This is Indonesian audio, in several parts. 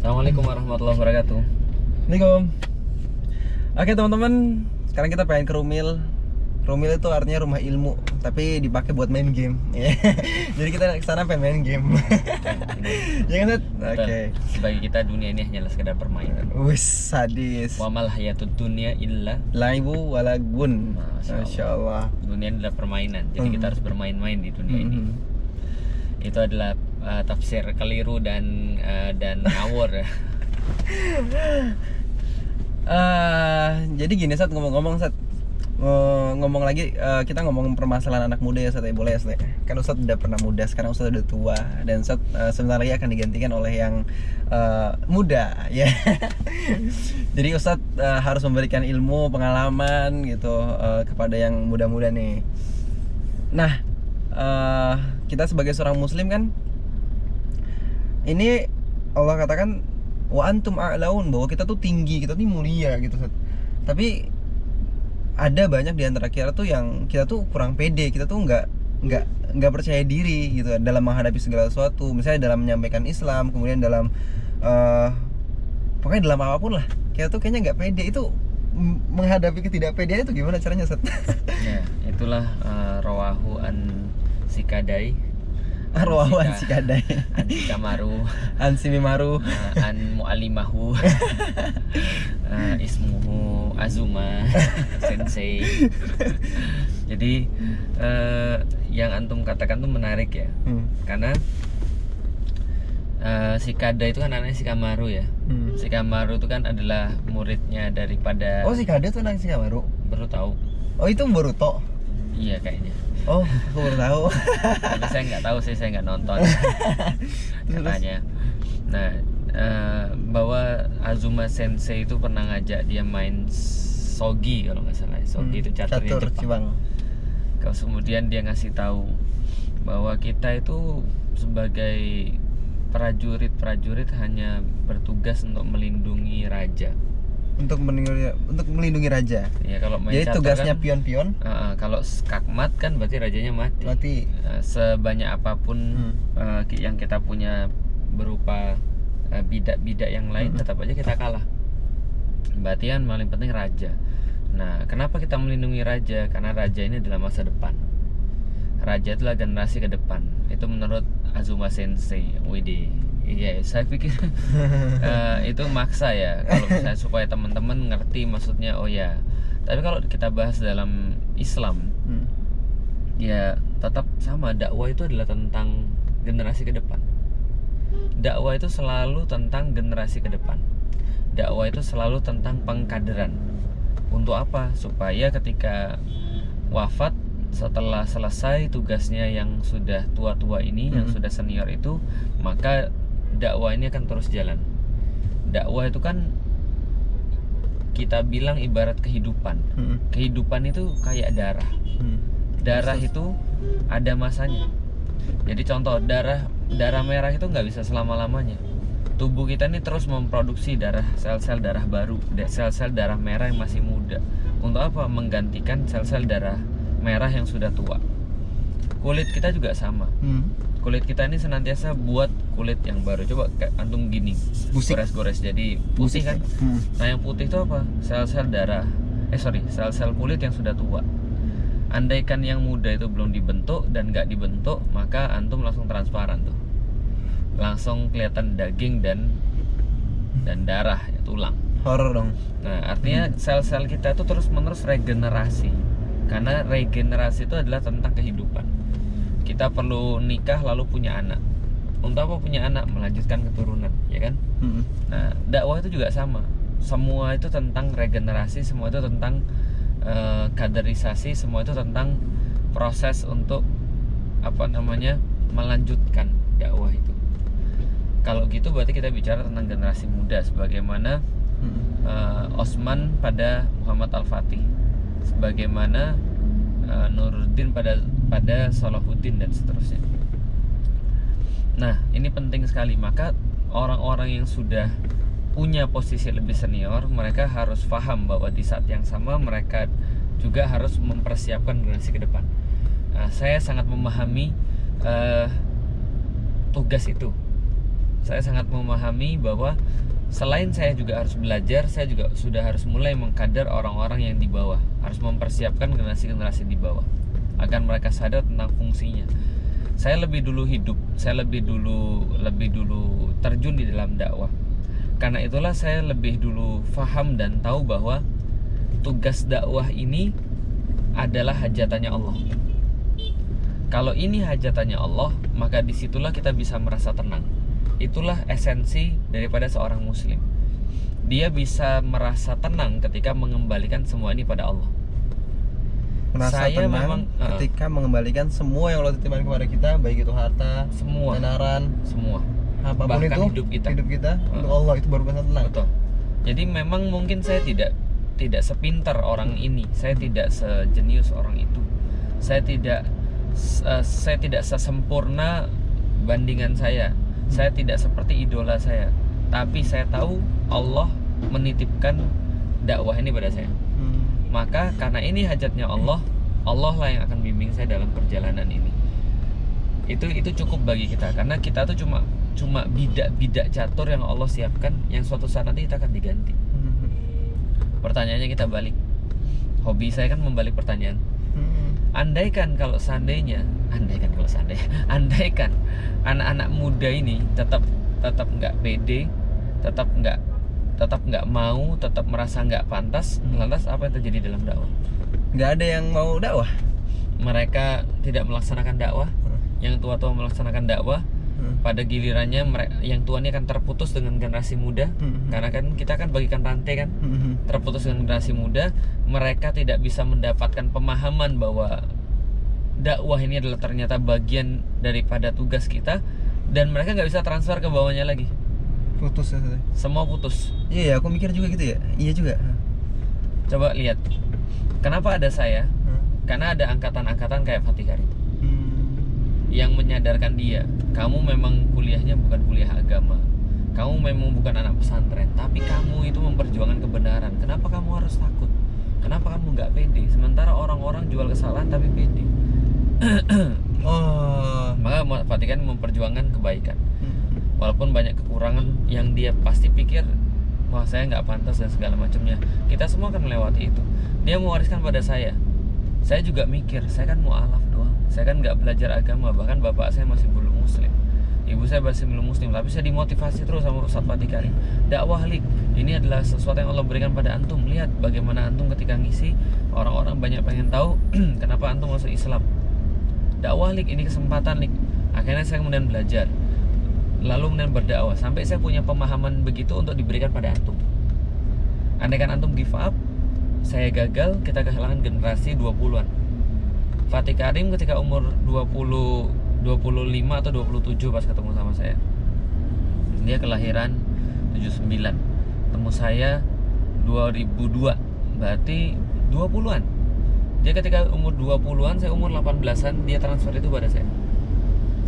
Assalamualaikum warahmatullahi wabarakatuh. Assalamualaikum. Oke teman-teman, sekarang kita pengen ke Rumil. Rumil itu artinya rumah ilmu, tapi dipakai buat main game. Jadi kita ke sana pengen main game. ya kan? Oke. Bagi kita dunia ini hanyalah sekedar permainan. Wis sadis. Wa mal hayatud dunya illa Laibu walagun. Masya Allah. Masya Allah. dunia adalah permainan. Jadi kita Mhm. harus bermain-main di dunia ini. Mhm. Itu adalah uh, tafsir keliru dan uh, dan ngawur. Eh, jadi gini saat ngomong-ngomong saat ngomong lagi kita ngomong permasalahan anak muda ya Sat ya boleh ya Sat ya? kan Ustadz udah pernah muda sekarang Ustadz udah tua dan Ustadz eh, sebentar lagi akan digantikan oleh yang eh, muda ya jadi Ustadz eh, harus memberikan ilmu pengalaman gitu eh, kepada yang muda-muda nih nah eh, kita sebagai seorang muslim kan ini Allah katakan wa antum a'laun bahwa kita tuh tinggi, kita tuh mulia gitu. Tapi ada banyak di antara kita tuh yang kita tuh kurang pede, kita tuh nggak nggak nggak percaya diri gitu dalam menghadapi segala sesuatu. Misalnya dalam menyampaikan Islam, kemudian dalam eh pokoknya dalam apa pun lah. Kita tuh kayaknya nggak pede itu menghadapi ketidakpedean itu gimana caranya Sat? ya, itulah uh, rawahu an sikadai. Arwawan Sika- Sikadai, An sikamaru. Ansi Mimaru. uh, an mu'alimahu uh, ismuhu Azuma sensei jadi uh, yang antum katakan tuh menarik ya Hmm. karena uh, si Kada itu kan anaknya si Kamaru ya Hmm. si Kamaru itu kan adalah muridnya daripada Oh si Kade tuh anak si Kamaru. baru tahu Oh itu Boruto. Iya kayaknya. Oh, aku baru tahu. tapi saya nggak tahu sih saya nggak nonton. Katanya. Nah eh, bahwa Azuma Sensei itu pernah ngajak dia main sogi kalau nggak salah. Sogi Hmm, itu caturnya catur Jepang. Jepang. Kalau kemudian dia ngasih tahu bahwa kita itu sebagai prajurit-prajurit hanya bertugas untuk melindungi raja Untuk melindungi untuk melindungi raja. ya kalau main Jadi catur tugasnya kan, pion-pion eh, kalau skakmat kan berarti rajanya mati mati. Eh, sebanyak apa pun Hmm. ki- yang kita punya berupa eh, bidak-bidak yang lain Hmm. tetap aja kita kalah berarti yang paling penting raja nah kenapa kita melindungi raja karena raja ini adalah masa depan raja itulah generasi ke depan itu menurut Azuma Sensei Widi iya saya pikir eh, itu maksa ya kalau misalnya supaya teman-teman ngerti maksudnya oh ya. Tapi kalau kita bahas dalam Islam Hmm. ya tetap sama dakwah itu adalah tentang generasi ke depan. Dakwah itu selalu tentang generasi ke depan. Dakwah itu selalu tentang pengkaderan. Untuk apa? Supaya ketika wafat setelah selesai tugasnya yang sudah tua-tua ini yang Mhm. sudah senior itu maka dakwah ini akan terus jalan. Dakwah itu kan kita bilang ibarat kehidupan. Hmm. kehidupan itu kayak darah. Hmm. darah Terus, itu ada masanya. Jadi contoh darah darah merah itu nggak bisa selama lamanya tubuh kita ini terus memproduksi darah sel-sel darah baru sel-sel darah merah yang masih muda. Untuk apa? Menggantikan sel-sel darah merah yang sudah tua. Kulit kita juga sama. Hmm. Kulit kita ini senantiasa buat kulit yang baru coba kayak antum gini gores-gores jadi putih kan Hmm. Nah yang putih itu apa? Sel-sel darah. Eh sorry, sel-sel kulit yang sudah tua. Andaikan yang muda itu belum dibentuk dan nggak dibentuk, maka antum langsung transparan tuh. Langsung kelihatan daging dan dan darah, ya, tulang. Horor dong. Nah artinya sel-sel kita itu terus menerus regenerasi. Karena regenerasi itu adalah tentang kehidupan. Kita perlu nikah lalu punya anak. Untuk apa punya anak? Melanjutkan keturunan, ya kan? Hmm. Nah, dakwah itu juga sama. Semua itu tentang regenerasi, semua itu tentang eh, kaderisasi, semua itu tentang proses untuk apa namanya melanjutkan dakwah itu. Kalau gitu berarti kita bicara tentang generasi muda, sebagaimana Hmm. eh, Osman pada Muhammad Al Fatih, sebagaimana Nuruddin pada pada Salahuddin dan seterusnya. Nah, ini penting sekali. Maka orang-orang yang sudah punya posisi lebih senior, mereka harus paham bahwa di saat yang sama mereka juga harus mempersiapkan generasi ke depan. Nah, saya sangat memahami eh, tugas itu. saya sangat memahami bahwa selain saya juga harus belajar saya juga sudah harus mulai mengkader orang-orang yang di bawah harus mempersiapkan generasi-generasi di bawah agar mereka sadar tentang fungsinya. Saya lebih dulu hidup saya lebih dulu lebih dulu terjun di dalam dakwah. Karena itulah saya lebih dulu faham dan tahu bahwa tugas dakwah ini adalah hajatannya Allah. Kalau ini hajatannya Allah maka di situlah kita bisa merasa tenang. Itulah esensi daripada seorang muslim. Dia bisa merasa tenang ketika mengembalikan semua ini pada Allah merasa Saya tenang memang, uh. ketika mengembalikan semua yang Allah titipkan kepada kita baik itu harta semua tenaran semua apa pun Bahkan itu hidup kita. kita Uh. untuk Allah itu baru bisa tenang Betul. Jadi memang mungkin saya tidak tidak sepintar orang ini, saya tidak sejenius orang itu, saya tidak s- eh, saya tidak sesempurna bandingan saya, saya tidak seperti idola saya, tapi saya tahu Allah menitipkan dakwah ini pada saya. Hmm. Maka karena ini hajatnya Allah, Allah lah yang akan bimbing saya dalam perjalanan ini. Itu itu cukup bagi kita karena kita tuh cuma cuma bidak-bidak catur yang Allah siapkan yang suatu saat nanti kita akan diganti. Hmm. Pertanyaannya kita balik. Hobi saya kan membalik pertanyaan. Hmm. Andaikan kalau seandainya, andaikan kalau seandainya, andaikan anak-anak muda ini tetap tetap nggak pede, tetap nggak tetap nggak mau, tetap merasa nggak pantas, Hmm. lantas apa yang terjadi dalam dakwah? nggak ada yang mau dakwah Mereka tidak melaksanakan dakwah, yang tua-tua melaksanakan dakwah, Hmm. pada gilirannya mereka, yang tua ini akan terputus dengan generasi muda, Hmm. karena kan kita kan bagikan rantai kan, Hmm. terputus dengan generasi muda, mereka tidak bisa mendapatkan pemahaman bahwa dakwah ini adalah ternyata bagian daripada tugas kita dan mereka nggak bisa transfer ke bawahnya lagi. Putus ya? Semua putus. iya ya, aku mikir juga gitu ya iya juga Coba lihat. Kenapa ada saya? Hmm. Karena ada angkatan-angkatan kayak Fatih Karim Hmm. yang menyadarkan dia, kamu memang kuliahnya bukan kuliah agama. Kamu memang bukan anak pesantren, tapi kamu itu memperjuangkan kebenaran. Kenapa kamu harus takut? Kenapa kamu nggak pede? Sementara orang-orang jual kesalahan tapi pede. oh Maka Fatih Karim memperjuangkan kebaikan. Hmm. Walaupun banyak kekurangan yang dia pasti pikir wah saya nggak pantas dan segala macamnya. Kita semua akan melewati itu. Dia mewariskan pada saya. Saya juga mikir saya kan mualaf doang. Saya kan nggak belajar agama. Bahkan bapak saya masih belum muslim. Ibu saya masih belum muslim. Tapi saya dimotivasi terus sama Ustadz Fatih dakwah lik. Ini adalah sesuatu yang Allah berikan pada antum. Lihat bagaimana antum ketika ngisi orang-orang banyak pengen tahu kenapa antum masuk Islam. Dakwah lik. Ini kesempatan lik. Akhirnya saya kemudian belajar lalu kemudian berdakwah. Sampai saya punya pemahaman begitu untuk diberikan pada antum. Andaikan antum give up saya gagal kita kehilangan generasi 20-an Fatih Karim ketika umur 20 25 atau 27 pas ketemu sama saya. Dia kelahiran 79 temu saya 2002 berarti 20-an dia ketika umur 20-an saya umur 18-an dia transfer itu pada saya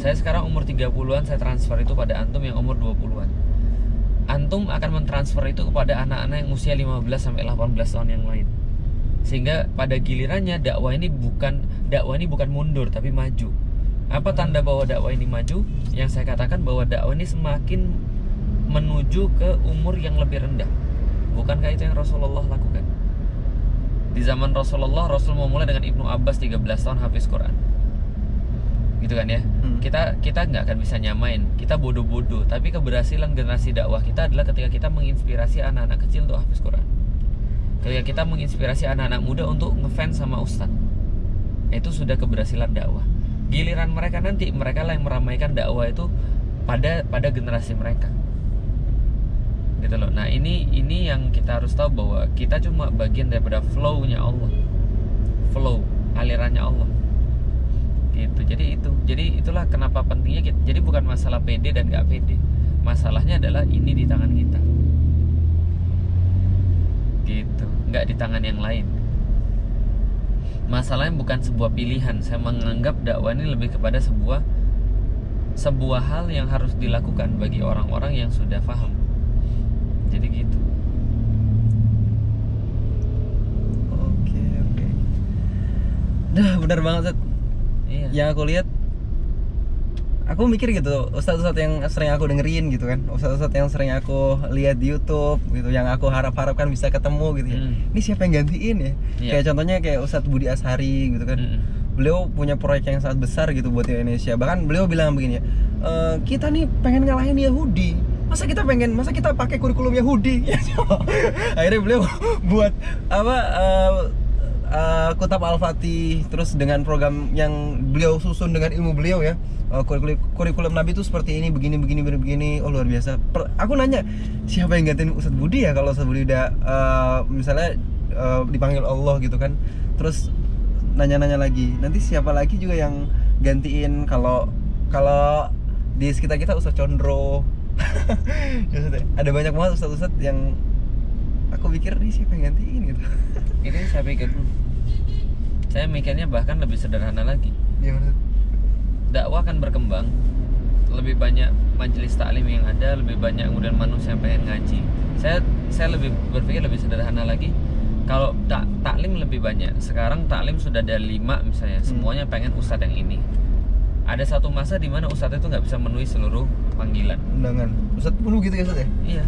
saya sekarang umur 30-an saya transfer itu pada antum yang umur 20-an antum akan mentransfer itu kepada anak-anak yang usia 15 sampai 18 tahun yang lain. Sehingga pada gilirannya dakwah ini bukan dakwah ini bukan mundur tapi maju. Apa tanda bahwa dakwah ini maju? Yang saya katakan bahwa dakwah ini semakin menuju ke umur yang lebih rendah. Bukankah itu yang Rasulullah lakukan? Di zaman Rasulullah Rasul memulai dengan Ibnu Abbas 13 tahun hafiz Quran gitu kan ya. Hmm. kita kita nggak akan bisa nyamain. Kita bodoh-bodoh. Tapi keberhasilan generasi dakwah kita adalah ketika kita menginspirasi anak-anak kecil untuk hafiz Quran. Ketika kita menginspirasi anak-anak muda untuk ngefans sama ustadz. Itu sudah keberhasilan dakwah. Giliran mereka nanti mereka lah yang meramaikan dakwah itu pada pada generasi mereka. Gitu loh. Nah ini ini yang kita harus tahu bahwa kita cuma bagian daripada flow-nya Allah. Flow alirannya Allah gitu. Jadi itu jadi itulah kenapa pentingnya kita, jadi bukan masalah pede dan nggak pede. Masalahnya adalah ini di tangan kita. Gitu. Nggak di tangan yang lain. Masalahnya bukan sebuah pilihan. Saya menganggap dakwah ini lebih kepada sebuah sebuah hal yang harus dilakukan bagi orang-orang yang sudah paham. Jadi gitu. Dah benar banget. Yang aku lihat aku mikir gitu ustadz-ustadz yang sering aku dengerin gitu kan. Ustadz-ustadz yang sering aku lihat di YouTube gitu yang aku harap-harapkan bisa ketemu gitu ya. Hmm. ini siapa yang gantiin ya? Iya. kayak contohnya kayak Ustadz Budi Ashari gitu kan. Mm-mm. beliau punya proyek yang sangat besar gitu buat Indonesia. Bahkan beliau bilang begini ya "E, kita nih pengen ngalahin Yahudi. Masa kita pengen masa kita pakai kurikulum Yahudi? Ya, akhirnya beliau buat apa eh, eh, Kutab Al-Fatih terus dengan program yang beliau susun dengan ilmu beliau ya. Eh, kurikulum, kurikulum Nabi itu seperti ini begini begini begini, begini. oh luar biasa. Per- aku nanya siapa yang gantiin Ustadz Budi ya kalau Ustadz Budi udah eh, misalnya eh, dipanggil Allah gitu kan. Terus nanya-nanya lagi nanti siapa lagi juga yang gantiin kalau kalau di sekitar kita Ustadz Condro. Ada banyak banget Ustadz-Ustadz yang aku pikir ini siapa yang gantiin gitu. Itu yang saya pikir dulu. Saya mikirnya bahkan lebih sederhana lagi. Gimana dakwah akan berkembang. Lebih banyak majelis taklim yang ada lebih banyak kemudian manusia yang pengen ngaji. Saya saya lebih berpikir lebih sederhana lagi. Kalau tak taklim lebih banyak. Sekarang taklim sudah ada lima misalnya. Hmm. semuanya pengen ustadz yang ini. Ada satu masa di mana ustadz itu nggak bisa memenuhi seluruh panggilan. Undangan. Ustadz penuh gitu ya Ustadz ya? Iya.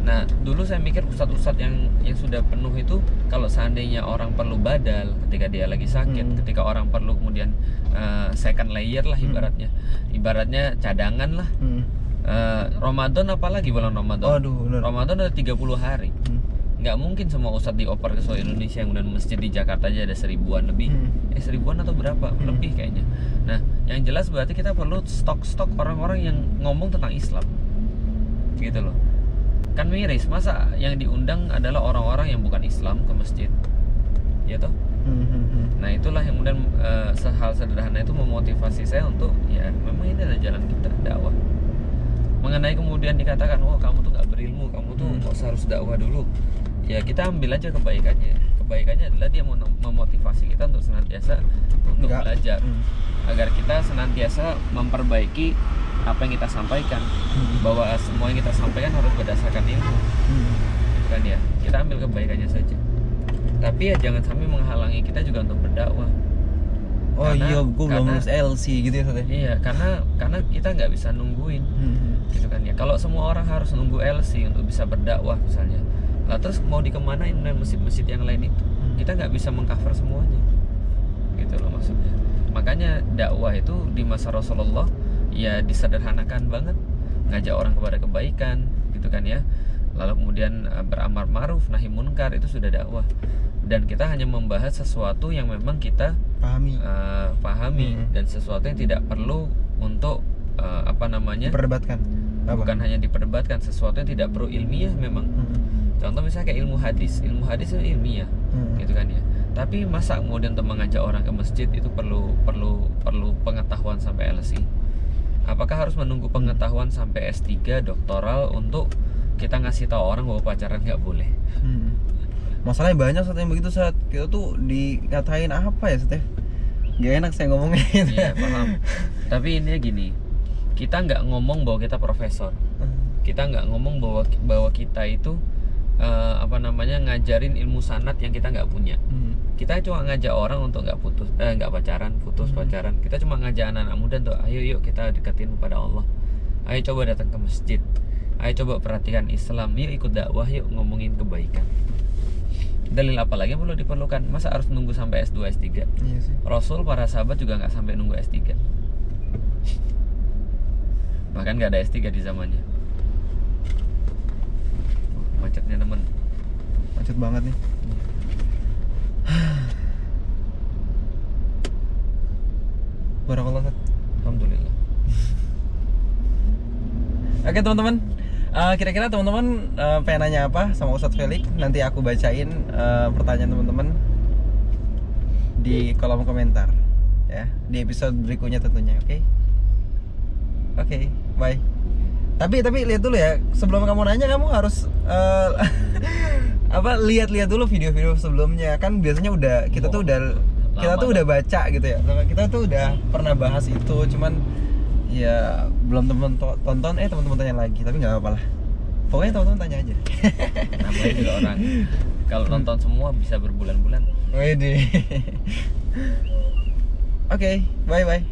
Nah, dulu saya mikir ustadz-ustadz yang yang sudah penuh itu kalau seandainya orang perlu badal ketika dia lagi sakit, Hmm. ketika orang perlu kemudian uh, second layer lah Hmm. ibaratnya. Ibaratnya cadangan lah. hmm. Uh, Ramadan apalagi bulan Ramadan? Aduh, bener. Ramadan ada 30 hari. Hmm. Nggak mungkin semua ustadz dioper ke seluruh Indonesia kemudian masjid di Jakarta aja ada seribuan lebih. Hmm. Eh seribuan atau berapa? Hmm. Lebih kayaknya. Nah, yang jelas berarti kita perlu stok-stok orang-orang yang ngomong tentang Islam. Gitu loh. Kan miris, masa yang diundang adalah orang-orang yang bukan Islam ke masjid. Ya toh? Hmm, hmm, hmm. Nah, itulah yang kemudian eh, hal sederhana itu memotivasi saya untuk ya memang ini adalah jalan kita dakwah. Mengenai kemudian dikatakan, "Wah, kamu tuh nggak berilmu, kamu tuh Hmm. kok harus dakwah dulu." Ya, kita ambil aja kebaikannya. Kebaikannya adalah dia mem- memotivasi kita untuk senantiasa untuk Nggak. belajar Hmm. agar kita senantiasa memperbaiki apa yang kita sampaikan Hmm. Bahwa semua yang kita sampaikan harus berdasarkan ilmu. Hmm. gitu kan ya? Kita ambil kebaikannya saja. Tapi ya jangan sampai menghalangi kita juga untuk berdakwah. Oh Karena- iya gue belum lulus LC gitu ya ya iya karena karena kita nggak bisa nungguin. Hmm. gitu kan ya? Kalau semua orang harus nunggu LC untuk bisa berdakwah misalnya. Lah terus mau dikemanain dengan masjid-masjid yang lain itu? Kita nggak bisa mengcover semuanya. Gitu loh maksudnya. Makanya dakwah itu di masa Rasulullah ya disederhanakan banget ngajak orang kepada kebaikan gitu kan ya. Lalu kemudian eh, beramar ma'ruf nahi munkar itu sudah dakwah. Dan kita hanya membahas sesuatu yang memang kita pahami. eh, pahami Hmm. dan sesuatu yang tidak perlu untuk eh, apa namanya diperdebatkan. Apa? bukan hanya diperdebatkan sesuatu yang tidak perlu ilmiah memang. Hmm. contoh misalnya kayak ilmu hadis. Ilmu hadis itu ilmiah Hmm. gitu kan ya. Tapi masa kemudian untuk mengajak orang ke masjid itu perlu perlu perlu pengetahuan sampai LC apakah harus menunggu pengetahuan sampai S3 doktoral untuk kita ngasih tahu orang bahwa pacaran nggak boleh? Hmm. Masalahnya banyak saat yang begitu saat kita tuh dikatain apa ya saat Gak enak saya ngomongnya gitu. iya paham. Tapi ini gini kita nggak ngomong bahwa kita profesor. Kita nggak ngomong bahwa bahwa kita itu eh, apa namanya ngajarin ilmu sanat yang kita nggak punya. Hmm. kita cuma ngajak orang untuk nggak putus eh nggak pacaran putus Hmm. pacaran. Kita cuma ngajak anak-anak muda untuk ayo yuk kita deketin kepada Allah. Ayo coba datang ke masjid. Ayo coba perhatikan Islam. Yuk ikut dakwah yuk ngomongin kebaikan. Dalil apa lagi perlu diperlukan? Masa harus nunggu sampai S2 S3 Iya sih. Rasul para sahabat juga nggak sampai nunggu S3 bahkan nggak ada S3 di zamannya Oh, macetnya temen Macet banget nih. Barakallah. Alhamdulillah Oke teman-teman, Eh, kira-kira teman-teman eh, pengen nanya apa sama Ustadz Felix? Nanti aku bacain eh, pertanyaan teman-teman di kolom komentar ya di episode berikutnya tentunya. Oke? Oke, bye. Tapi tapi lihat dulu ya sebelum kamu nanya kamu harus eh, apa lihat-lihat dulu video-video sebelumnya. Kan biasanya udah kita tuh udah kita Lama tuh udah baca gitu ya. Kita tuh udah pernah bahas itu cuman ya belum temen to- tonton eh teman-teman tanya lagi tapi nggak apa-apa lah. Pokoknya teman-teman tanya aja. Namanya juga orang. Kalau nonton semua bisa berbulan-bulan. Wede. Oke, bye bye.